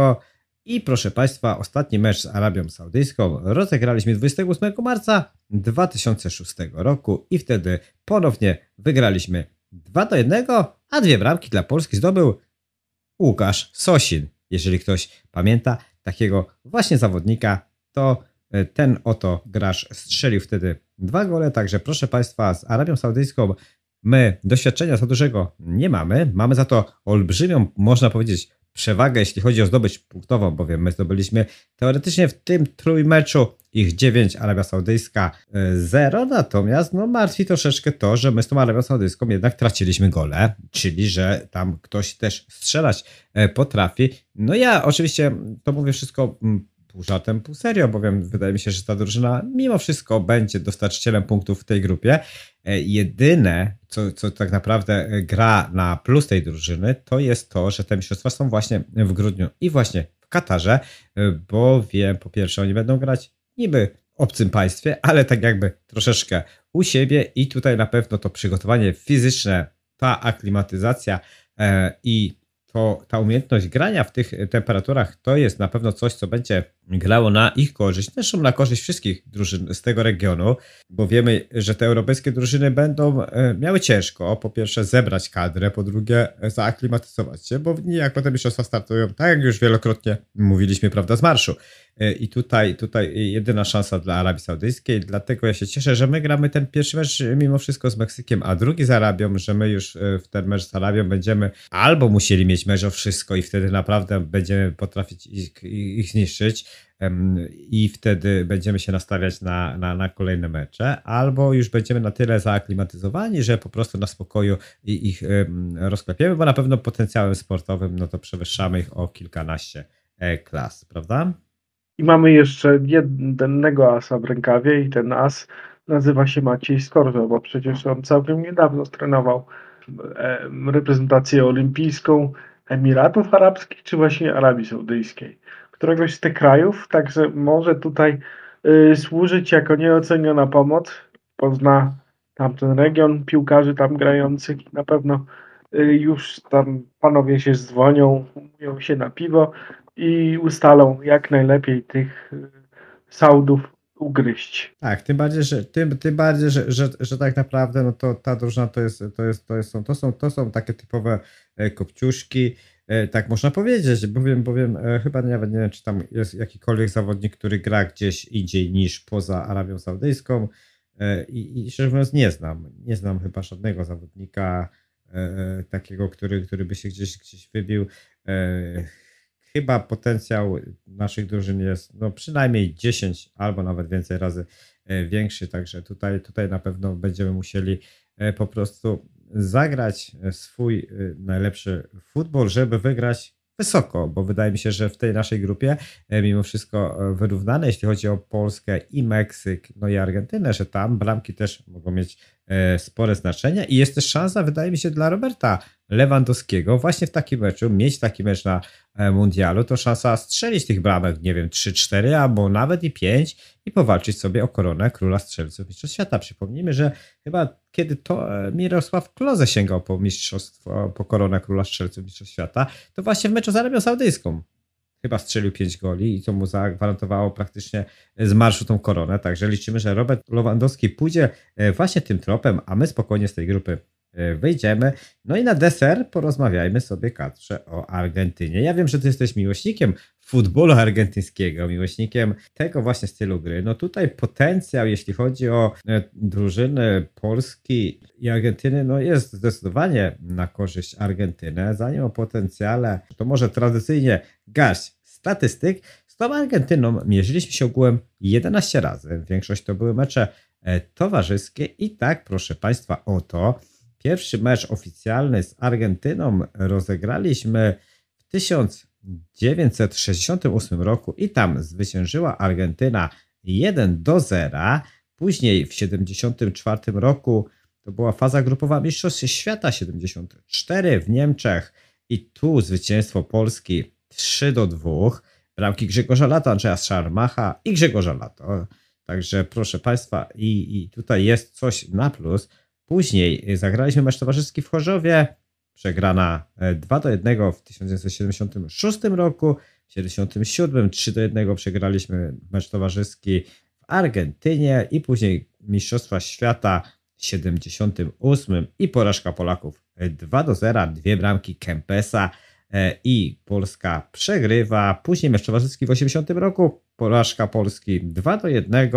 i proszę Państwa, ostatni mecz z Arabią Saudyjską rozegraliśmy 28 marca 2006 roku i wtedy ponownie wygraliśmy 2 do 1, a dwie bramki dla Polski zdobył Łukasz Sosin. Jeżeli ktoś pamięta takiego właśnie zawodnika, to e, ten oto gracz strzelił wtedy dwa gole, także proszę Państwa, z Arabią Saudyjską my doświadczenia za dużego nie mamy. Mamy za to olbrzymią, można powiedzieć, przewagę, jeśli chodzi o zdobycz punktową, bowiem my zdobyliśmy teoretycznie w tym trójmeczu ich 9, Arabia Saudyjska 0, e, natomiast no, martwi troszeczkę to, że my z tą Arabią Saudyjską jednak traciliśmy gole, czyli że tam ktoś też strzelać e, potrafi. No ja oczywiście to mówię wszystko mm, pół żartem, pół serio, bowiem wydaje mi się, że ta drużyna mimo wszystko będzie dostarczycielem punktów w tej grupie. E, jedyne, co, co tak naprawdę gra na plus tej drużyny, to jest to, że te mistrzostwa są właśnie w grudniu i właśnie w Katarze, e, bo wiem, po pierwsze, oni będą grać niby obcym państwie, ale tak jakby troszeczkę u siebie i tutaj na pewno to przygotowanie fizyczne, ta aklimatyzacja e, i to ta umiejętność grania w tych temperaturach to jest na pewno coś, co będzie grało na ich korzyść, zresztą na korzyść wszystkich drużyn z tego regionu, bo wiemy, że te europejskie drużyny będą e, miały ciężko, po pierwsze zebrać kadrę, po drugie zaaklimatyzować się, bo niejako te mistrzostwa startują, tak jak już wielokrotnie mówiliśmy, prawda, z marszu. E, I tutaj, tutaj jedyna szansa dla Arabii Saudyjskiej, dlatego ja się cieszę, że my gramy ten pierwszy mecz mimo wszystko z Meksykiem, a drugi z Arabią, że my już e, w ten mecz z Arabią będziemy albo musieli mieć mecz o wszystko i wtedy naprawdę będziemy potrafić ich, ich zniszczyć, i wtedy będziemy się nastawiać na, na, na, kolejne mecze, albo już będziemy na tyle zaaklimatyzowani, że po prostu na spokoju ich rozklepiemy, bo na pewno potencjałem sportowym no to przewyższamy ich o kilkanaście e, klas, prawda? I mamy jeszcze jednego asa w rękawie i ten as nazywa się Maciej Skorzo, bo przecież on całkiem niedawno trenował reprezentację olimpijską Emiratów Arabskich czy właśnie Arabii Saudyjskiej któregoś z tych krajów, także może tutaj y, służyć jako nieoceniona pomoc. Pozna tamten region, piłkarzy tam grających na pewno y, już tam panowie się dzwonią, umówią się na piwo i ustalą jak najlepiej tych y, Saudów ugryźć. Tak, tym bardziej, że, tym, tym bardziej, że, że, że tak naprawdę no to ta drużyna to jest, to jest, to jest, to są, to są takie typowe e, kopciuszki, E, tak można powiedzieć, bowiem, bowiem e, chyba nawet nie wiem, czy tam jest jakikolwiek zawodnik, który gra gdzieś indziej niż poza Arabią Saudyjską i, i szczerze mówiąc nie znam, nie znam chyba żadnego zawodnika takiego, który, który by się gdzieś, gdzieś wybił. Chyba potencjał naszych drużyn jest no, przynajmniej 10 albo nawet więcej razy e, większy, także tutaj, tutaj na pewno będziemy musieli e, po prostu zagrać swój najlepszy futbol, żeby wygrać wysoko, bo wydaje mi się, że w tej naszej grupie mimo wszystko wyrównane, jeśli chodzi o Polskę i Meksyk, no i Argentynę, że tam bramki też mogą mieć spore znaczenie i jest też szansa, wydaje mi się, dla Roberta Lewandowskiego właśnie w takim meczu, mieć taki mecz na e, mundialu, to szansa strzelić tych bramek, nie wiem, 3-4 albo nawet i 5 i powalczyć sobie o koronę króla strzelców Mistrzostw Świata. Przypomnijmy, że chyba kiedy to e, Mirosław Kloze sięgał po mistrzostwo, po koronę króla strzelców Mistrzostw Świata, to właśnie w meczu z Arabią Saudyjską chyba strzelił 5 goli i to mu zagwarantowało praktycznie z marszu tą koronę. Także liczymy, że Robert Lewandowski pójdzie e, właśnie tym tropem, a my spokojnie z tej grupy E, wyjdziemy. No i na deser porozmawiajmy sobie, Katrze, o Argentynie. Ja wiem, że ty jesteś miłośnikiem futbolu argentyńskiego, miłośnikiem tego właśnie stylu gry. No tutaj potencjał, jeśli chodzi o e, drużyny Polski i Argentyny, no jest zdecydowanie na korzyść Argentyny. Zanim o potencjale, to może tradycyjnie gaść statystyk. Z tą Argentyną mierzyliśmy się ogółem 11 razy. Większość to były mecze e, towarzyskie i tak, proszę Państwa, oto Pierwszy mecz oficjalny z Argentyną rozegraliśmy w 1968 roku i tam zwyciężyła Argentyna 1 do 0. Później w 1974 roku to była faza grupowa Mistrzostw Świata 74 w Niemczech i tu zwycięstwo Polski 3 do 2. Bramki Grzegorza Lata, Andrzeja Szarmacha i Grzegorza Lata. Także proszę Państwa, i, i tutaj jest coś na plus. Później zagraliśmy mecz towarzyski w Chorzowie, przegrana 2 e, do 1 w 1976 roku, w 1977 3 do 1 przegraliśmy mecz towarzyski w Argentynie i później Mistrzostwa Świata w 78 i porażka Polaków 2 do 0, dwie bramki Kempesa e, i Polska przegrywa. Później mecz towarzyski w 80 roku, porażka Polski 2 do 1,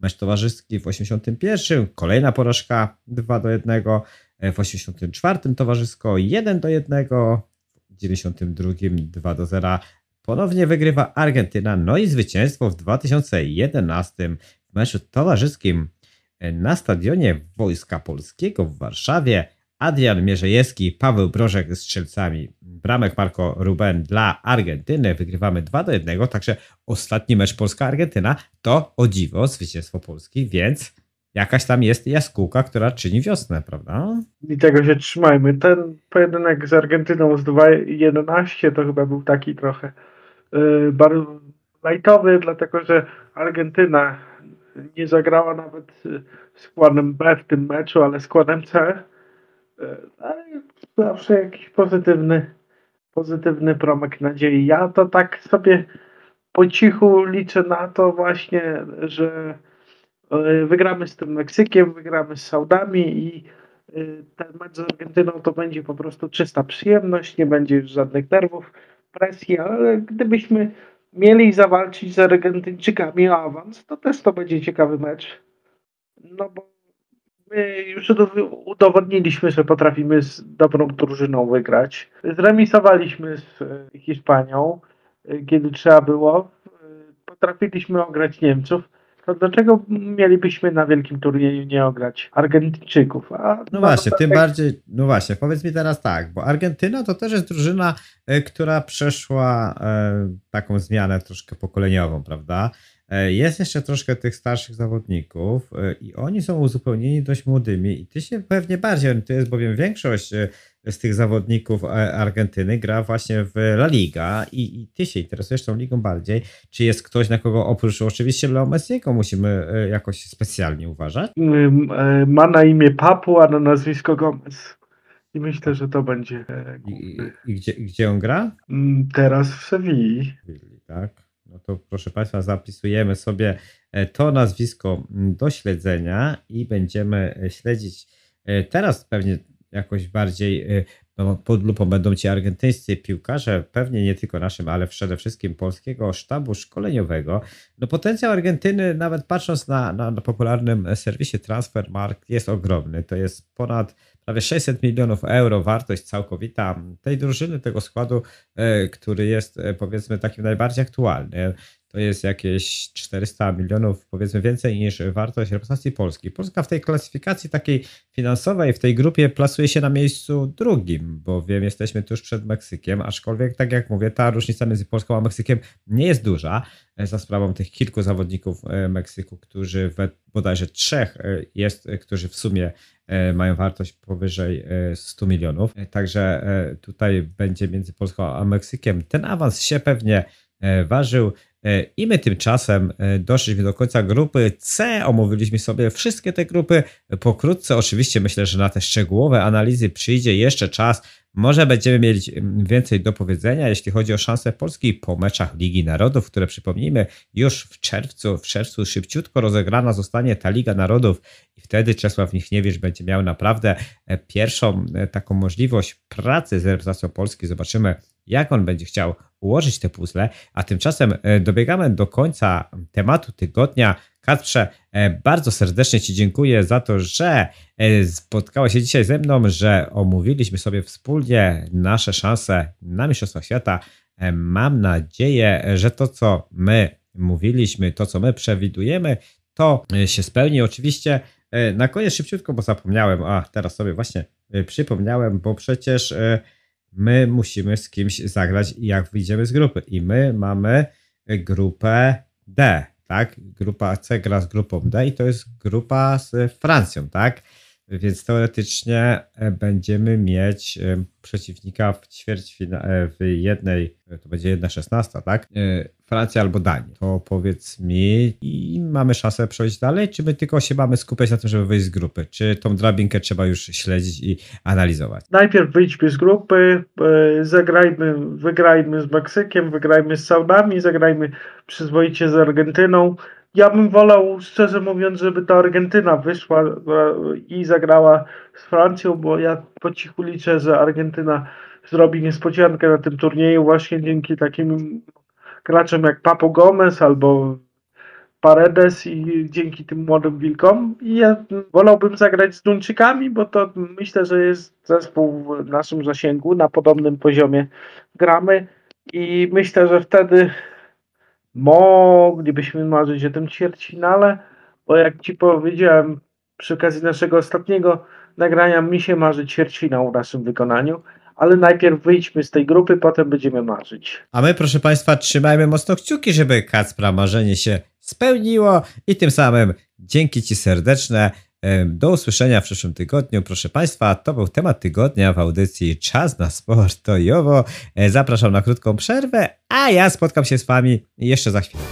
mecz towarzyski w 81, kolejna porażka 2 do 1, w 84 towarzysko 1 do 1, w 92 2 do 0. Ponownie wygrywa Argentyna, no i zwycięstwo w 2011 w meczu towarzyskim na stadionie Wojska Polskiego w Warszawie Adrian Mierzejewski, Paweł Brożek z strzelcami. Bramek Marco Ruben dla Argentyny. Wygrywamy 2 do 1, także ostatni mecz Polska-Argentyna to o dziwo zwycięstwo Polski, więc jakaś tam jest jaskółka, która czyni wiosnę, prawda? I tego się trzymajmy. Ten pojedynek z Argentyną z 2-11 to chyba był taki trochę yy, bardzo lightowy, dlatego że Argentyna nie zagrała nawet y, składem B w tym meczu, ale składem C ale zawsze jakiś pozytywny, pozytywny promek nadziei. Ja to tak sobie po cichu liczę na to właśnie, że e, wygramy z tym Meksykiem, wygramy z Saudami i e, ten mecz z Argentyną to będzie po prostu czysta przyjemność, nie będzie już żadnych nerwów, presji, ale gdybyśmy mieli zawalczyć z Argentyńczykami o awans, to też to będzie ciekawy mecz. No bo My już udowodniliśmy, że potrafimy z dobrą drużyną wygrać. Zremisowaliśmy z e, Hiszpanią, e, kiedy trzeba było. E, potrafiliśmy ograć Niemców. To dlaczego mielibyśmy na wielkim turnieju nie ograć Argentyńczyków? A no właśnie, tym bardziej, no właśnie, powiedz mi teraz tak, bo Argentyna to też jest drużyna, która przeszła taką zmianę troszkę pokoleniową, prawda? E, jest jeszcze troszkę tych starszych zawodników e, i oni są uzupełnieni dość młodymi i ty się pewnie bardziej orientujesz, bowiem większość e, z tych zawodników Argentyny gra właśnie w La Liga i, i ty się interesujesz tą ligą bardziej. Czy jest ktoś, na kogo oprócz oczywiście Leo Messiego musimy jakoś specjalnie uważać? Ma na imię Papu, a na nazwisko Gomez. I myślę, że to będzie. I, i gdzie, gdzie on gra? Mm, teraz w Sewilli. Tak. No to proszę Państwa, zapisujemy sobie e, to nazwisko do śledzenia i będziemy e, śledzić e, teraz pewnie jakoś bardziej no, pod lupą będą ci argentyńscy piłkarze, pewnie nie tylko naszym, ale przede wszystkim polskiego sztabu szkoleniowego. No potencjał Argentyny, nawet patrząc na, na, na popularnym serwisie Transfermarkt, jest ogromny. To jest ponad prawie 600 milionów euro wartość całkowita tej drużyny, tego składu, e, który jest e, powiedzmy takim najbardziej aktualny to jest jakieś 400 milionów, powiedzmy więcej niż wartość reprezentacji Polski. Polska w tej klasyfikacji takiej finansowej, w tej grupie plasuje się na miejscu drugim, bowiem jesteśmy tuż przed Meksykiem, aczkolwiek, tak jak mówię, ta różnica między Polską a Meksykiem nie jest duża, e, za sprawą tych kilku zawodników e, Meksyku, którzy we bodajże trzech e, jest, którzy w sumie mają wartość powyżej 100 milionów. Także tutaj będzie między Polską a Meksykiem. Ten awans się pewnie ważył. E, I my tymczasem e, doszliśmy do końca grupy C. Omówiliśmy sobie wszystkie te grupy pokrótce. Oczywiście myślę, że na te szczegółowe analizy przyjdzie jeszcze czas. Może będziemy mieli więcej do powiedzenia, jeśli chodzi o szanse Polski po meczach Ligi Narodów, które przypomnijmy już w czerwcu, w czerwcu szybciutko rozegrana zostanie ta Liga Narodów i wtedy Czesław Michniewicz będzie miał naprawdę e, pierwszą taką możliwość pracy z reprezentacją Polski. Zobaczymy, jak on będzie chciał ułożyć te puzzle, a tymczasem e, dobiegamy do końca tematu tygodnia. Kacprze, e, bardzo serdecznie Ci dziękuję za to, że e, spotkałeś się dzisiaj ze mną, że omówiliśmy sobie wspólnie nasze szanse na Mistrzostwa Świata. Mam nadzieję, że to, co my mówiliśmy, to, co my przewidujemy, to się spełni. Oczywiście na koniec szybciutko, bo zapomniałem, a teraz sobie właśnie przypomniałem, bo przecież my musimy z kimś zagrać, jak wyjdziemy z grupy. I my mamy grupę D, tak? Grupa C gra z grupą D i to jest grupa z Francją, tak? Więc teoretycznie e, będziemy mieć e, przeciwnika w ćwierćfinale, w jednej, to będzie jedna szesnasta, tak? E, Francja albo Danii. To powiedz mi i mamy szansę przejść dalej, czy my tylko się mamy skupiać na tym, żeby wyjść z grupy? Czy tą drabinkę trzeba już śledzić i analizować? Najpierw wyjdźmy z grupy, zagrajmy, wygrajmy z Meksykiem, wygrajmy z Saudami, zagrajmy przyzwoicie z Argentyną, ja bym wolał, szczerze mówiąc, żeby ta Argentyna wyszła i zagrała z Francją, bo ja po cichu liczę, że Argentyna zrobi niespodziankę na tym turnieju właśnie dzięki takim graczom jak Papo Gomez albo Paredes i dzięki tym młodym wilkom. I ja wolałbym zagrać z Duńczykami, bo to myślę, że jest zespół w naszym zasięgu, na podobnym poziomie gramy i myślę, że wtedy moglibyśmy marzyć o tym ćwierćfinale, bo jak Ci powiedziałem przy okazji naszego ostatniego nagrania, mi się marzy ćwierćfinał w naszym wykonaniu, ale najpierw wyjdźmy z tej grupy, potem będziemy marzyć. A my, proszę Państwa, trzymajmy mocno kciuki, żeby Kacpra marzenie się spełniło i tym samym dzięki Ci serdeczne. Do usłyszenia w przyszłym tygodniu. Proszę Państwa, to był temat tygodnia w audycji Czas na Sport Tojowo. E, zapraszam na krótką przerwę, a ja spotkam się z Wami jeszcze za chwilę.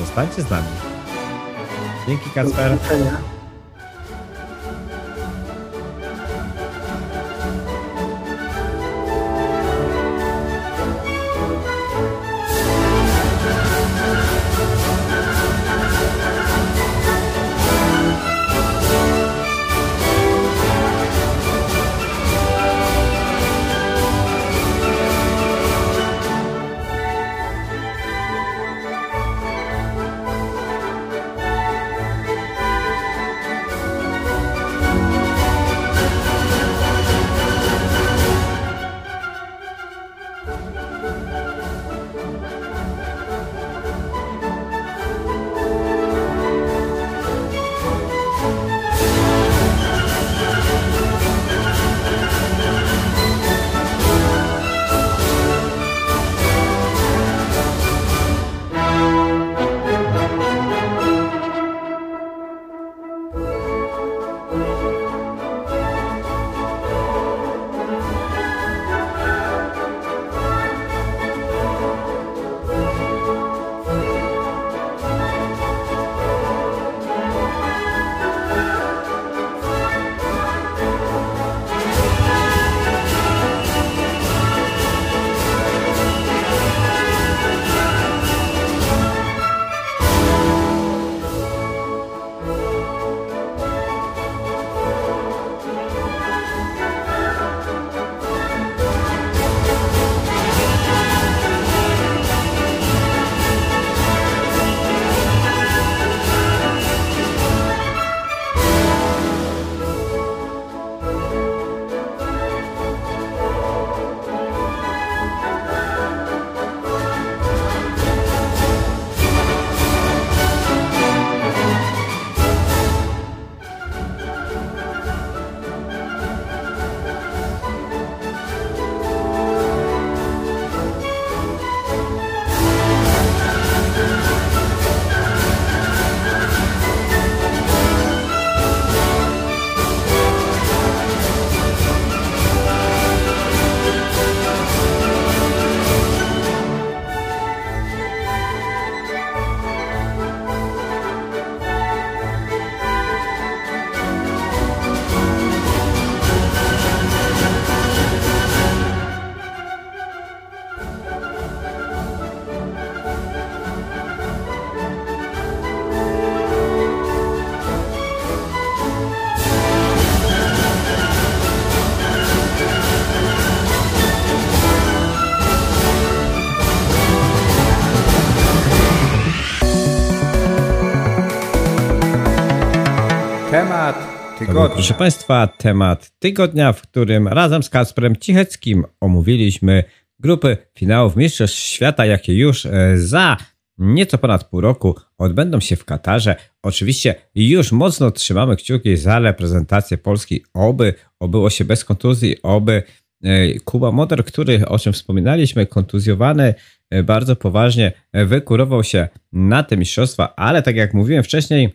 Zostańcie z nami. Dzięki Kacper. Tygodnia. Proszę Państwa, temat tygodnia, w którym razem z Kasprem Cicheckim omówiliśmy grupy finałów Mistrzostw Świata, jakie już e, za nieco ponad pół roku odbędą się w Katarze. Oczywiście już mocno trzymamy kciuki za reprezentację Polski, oby obyło się bez kontuzji, oby e, Kuba Motor, który, o czym wspominaliśmy, kontuzjowany e, bardzo poważnie, wykurował się na te mistrzostwa, ale tak jak mówiłem wcześniej,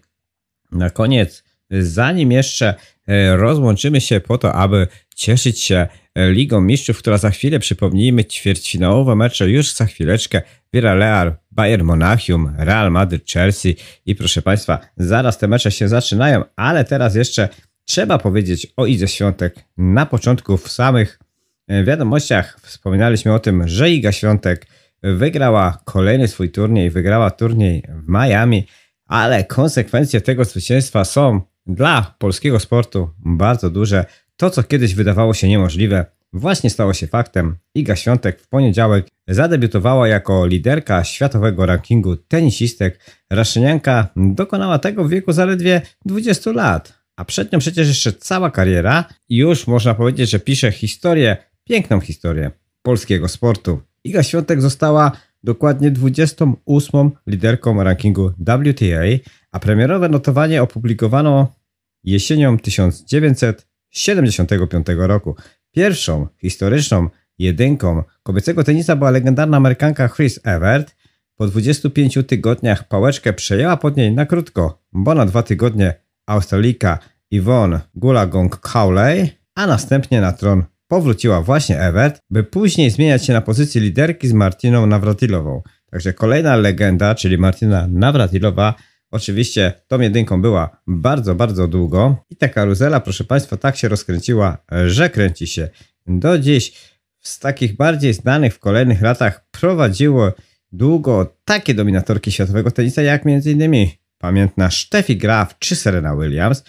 na koniec, zanim jeszcze e, rozłączymy się po to, aby cieszyć się e, Ligą Mistrzów, która za chwilę, przypomnijmy, ćwierćfinałowe mecze już za chwileczkę, Villarreal, Bayern Monachium, Real Madrid, Chelsea i proszę Państwa, zaraz te mecze się zaczynają, ale teraz jeszcze trzeba powiedzieć o Idze Świątek. Na początku w samych e, wiadomościach wspominaliśmy o tym, że Iga Świątek wygrała kolejny swój turniej, wygrała turniej w Miami, ale konsekwencje tego zwycięstwa są dla polskiego sportu bardzo duże. To, co kiedyś wydawało się niemożliwe, właśnie stało się faktem. Iga Świątek w poniedziałek zadebiutowała jako liderka światowego rankingu tenisistek. Raszynianka dokonała tego w wieku zaledwie 20 lat, a przed nią przecież jeszcze cała kariera i już można powiedzieć, że pisze historię, piękną historię polskiego sportu. Iga Świątek została dokładnie 28 liderką rankingu WTA, a premierowe notowanie opublikowano jesienią 1975 roku. Pierwszą historyczną jedynką kobiecego tenisa była legendarna Amerykanka Chris Evert. Po 25 tygodniach pałeczkę przejęła pod niej na krótko, bo na dwa tygodnie Australijka Yvonne Gulagong-Cowley, a następnie na tron powróciła właśnie Evert, by później zmieniać się na pozycji liderki z Martiną Nawratilową. Także kolejna legenda, czyli Martina Nawratilowa, oczywiście tą jedynką była bardzo, bardzo długo i ta karuzela, proszę Państwa, tak się rozkręciła, że kręci się do dziś. Z takich bardziej znanych w kolejnych latach prowadziło długo takie dominatorki światowego tenisa jak m.in. pamiętna Steffi Graf czy Serena Williams,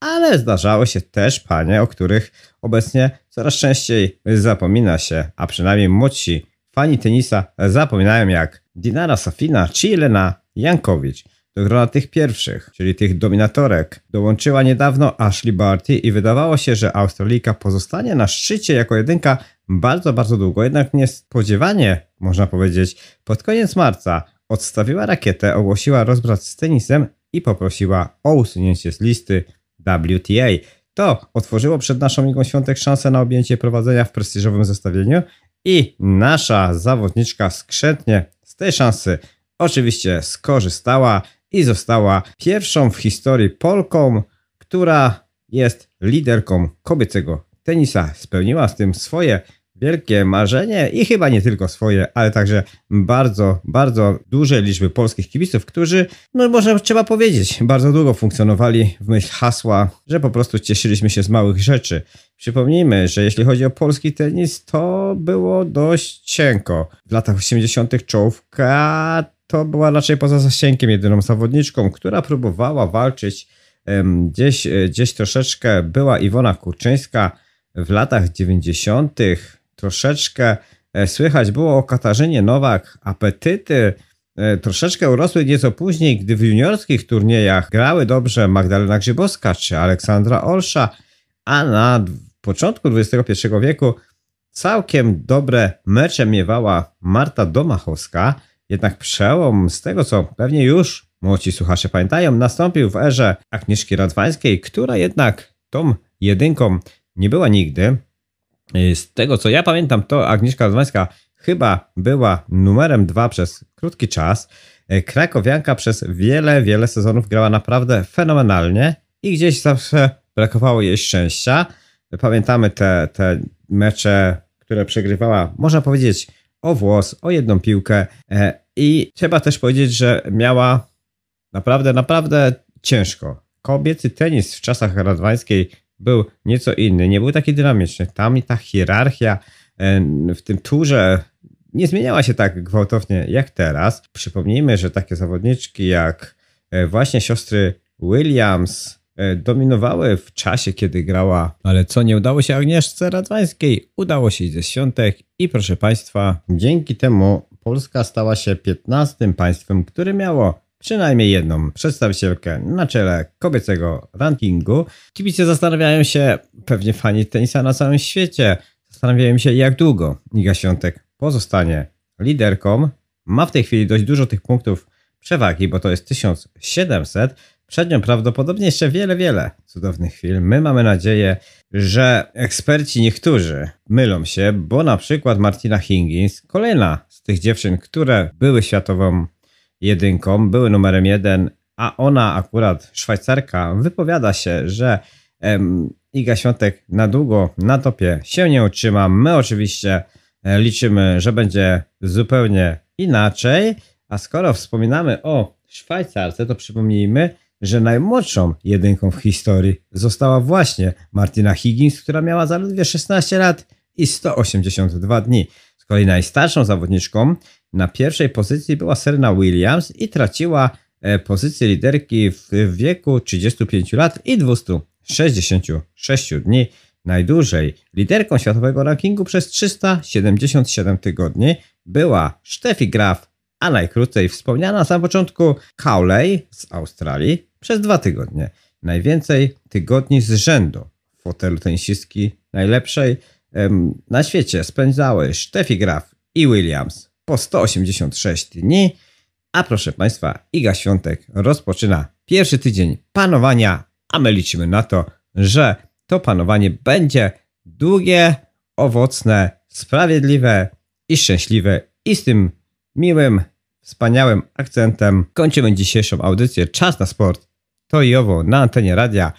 ale zdarzały się też panie, o których obecnie coraz częściej zapomina się, a przynajmniej młodsi fani tenisa zapominają jak Dinara Safina czy Jelena Jankowicz. Do grona tych pierwszych, czyli tych dominatorek, dołączyła niedawno Ashley Barty i wydawało się, że Australijka pozostanie na szczycie jako jedynka bardzo, bardzo długo. Jednak niespodziewanie, można powiedzieć, pod koniec marca odstawiła rakietę, ogłosiła rozbrat z tenisem i poprosiła o usunięcie z listy WTA. To otworzyło przed naszą Ligą Świątek szansę na objęcie prowadzenia w prestiżowym zestawieniu i nasza zawodniczka skrzętnie z tej szansy oczywiście skorzystała i została pierwszą w historii Polką, która jest liderką kobiecego tenisa. Spełniła z tym swoje wielkie marzenie i chyba nie tylko swoje, ale także bardzo, bardzo duże liczby polskich kibiców, którzy, no może trzeba powiedzieć, bardzo długo funkcjonowali w myśl hasła, że po prostu cieszyliśmy się z małych rzeczy. Przypomnijmy, że jeśli chodzi o polski tenis, to było dość cienko. W latach 80. czołówka to była raczej poza zasięgiem jedyną zawodniczką, która próbowała walczyć gdzieś, gdzieś troszeczkę była Iwona Kurczyńska w latach 90 troszeczkę e, słychać było o Katarzynie Nowak. Apetyty e, troszeczkę urosły nieco później, gdy w juniorskich turniejach grały dobrze Magdalena Grzybowska czy Aleksandra Olsza, a na początku XXI wieku całkiem dobre mecze miewała Marta Domachowska, jednak przełom z tego, co pewnie już młodzi słuchacze pamiętają, nastąpił w erze Agnieszki Radwańskiej, która jednak tą jedynką nie była nigdy. Y, z tego co ja pamiętam, to Agnieszka Radwańska chyba była numerem dwa przez krótki czas. Y, Krakowianka przez wiele, wiele sezonów grała naprawdę fenomenalnie i gdzieś zawsze brakowało jej szczęścia. Pamiętamy te, te mecze, które przegrywała, można powiedzieć, o włos, o jedną piłkę. Y, I trzeba też powiedzieć, że miała naprawdę, naprawdę ciężko. Kobiecy tenis w czasach radwańskiej był nieco inny, nie był taki dynamiczny. Tam ta hierarchia e, w tym turze nie zmieniała się tak gwałtownie jak teraz. Przypomnijmy, że takie zawodniczki jak e, właśnie siostry Williams e, dominowały w czasie, kiedy grała. Ale co nie udało się Agnieszce Radwańskiej, udało się ze Świątek i proszę Państwa, dzięki temu Polska stała się 15 państwem, które miało przynajmniej jedną przedstawicielkę na czele kobiecego rankingu. Kibice zastanawiają się, pewnie fani tenisa na całym świecie, zastanawiają się jak długo Iga Świątek pozostanie liderką. Ma w tej chwili dość dużo tych punktów przewagi, bo to jest 1700. Przed nią prawdopodobnie jeszcze wiele, wiele cudownych chwil. My mamy nadzieję, że eksperci niektórzy mylą się, bo na przykład Martina Hingis, kolejna z tych dziewczyn, które były światową jedynką, były numerem jeden, a ona akurat, Szwajcarka, wypowiada się, że em, Iga Świątek na długo na topie się nie utrzyma. My oczywiście e, liczymy, że będzie zupełnie inaczej. A skoro wspominamy o Szwajcarce, to przypomnijmy, że najmłodszą jedynką w historii została właśnie Martina Higgins, która miała zaledwie 16 lat i 182 dni. Z kolei najstarszą zawodniczką na pierwszej pozycji była Serena Williams i traciła e, pozycję liderki w wieku 35 lat i 266 dni. Najdłużej liderką światowego rankingu przez 377 tygodni była Steffi Graf, a najkrócej wspomniana na początku Cowley z Australii przez dwa tygodnie. Najwięcej tygodni z rzędu w fotelu tenisistki najlepszej em, na świecie spędzały Steffi Graf i Williams po 186 dni, a proszę Państwa, Iga Świątek rozpoczyna pierwszy tydzień panowania, a my liczymy na to, że to panowanie będzie długie, owocne, sprawiedliwe i szczęśliwe i z tym miłym, wspaniałym akcentem kończymy dzisiejszą audycję Czas na sport. To i owo na antenie radia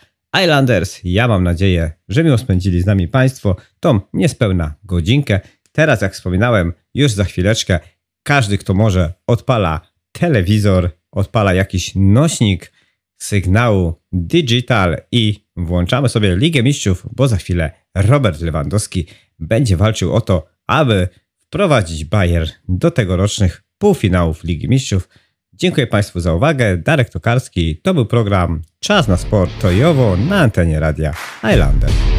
Islanders. Ja mam nadzieję, że miło spędzili z nami Państwo tą niespełna godzinkę. Teraz, jak wspominałem, już za chwileczkę każdy, kto może, odpala telewizor, odpala jakiś nośnik sygnału digital i włączamy sobie Ligę Mistrzów, bo za chwilę Robert Lewandowski będzie walczył o to, aby wprowadzić Bayer do tegorocznych półfinałów Ligi Mistrzów. Dziękuję Państwu za uwagę. Darek Tokarski, to był program Czas na Sport, to i owo na antenie radia Highlander.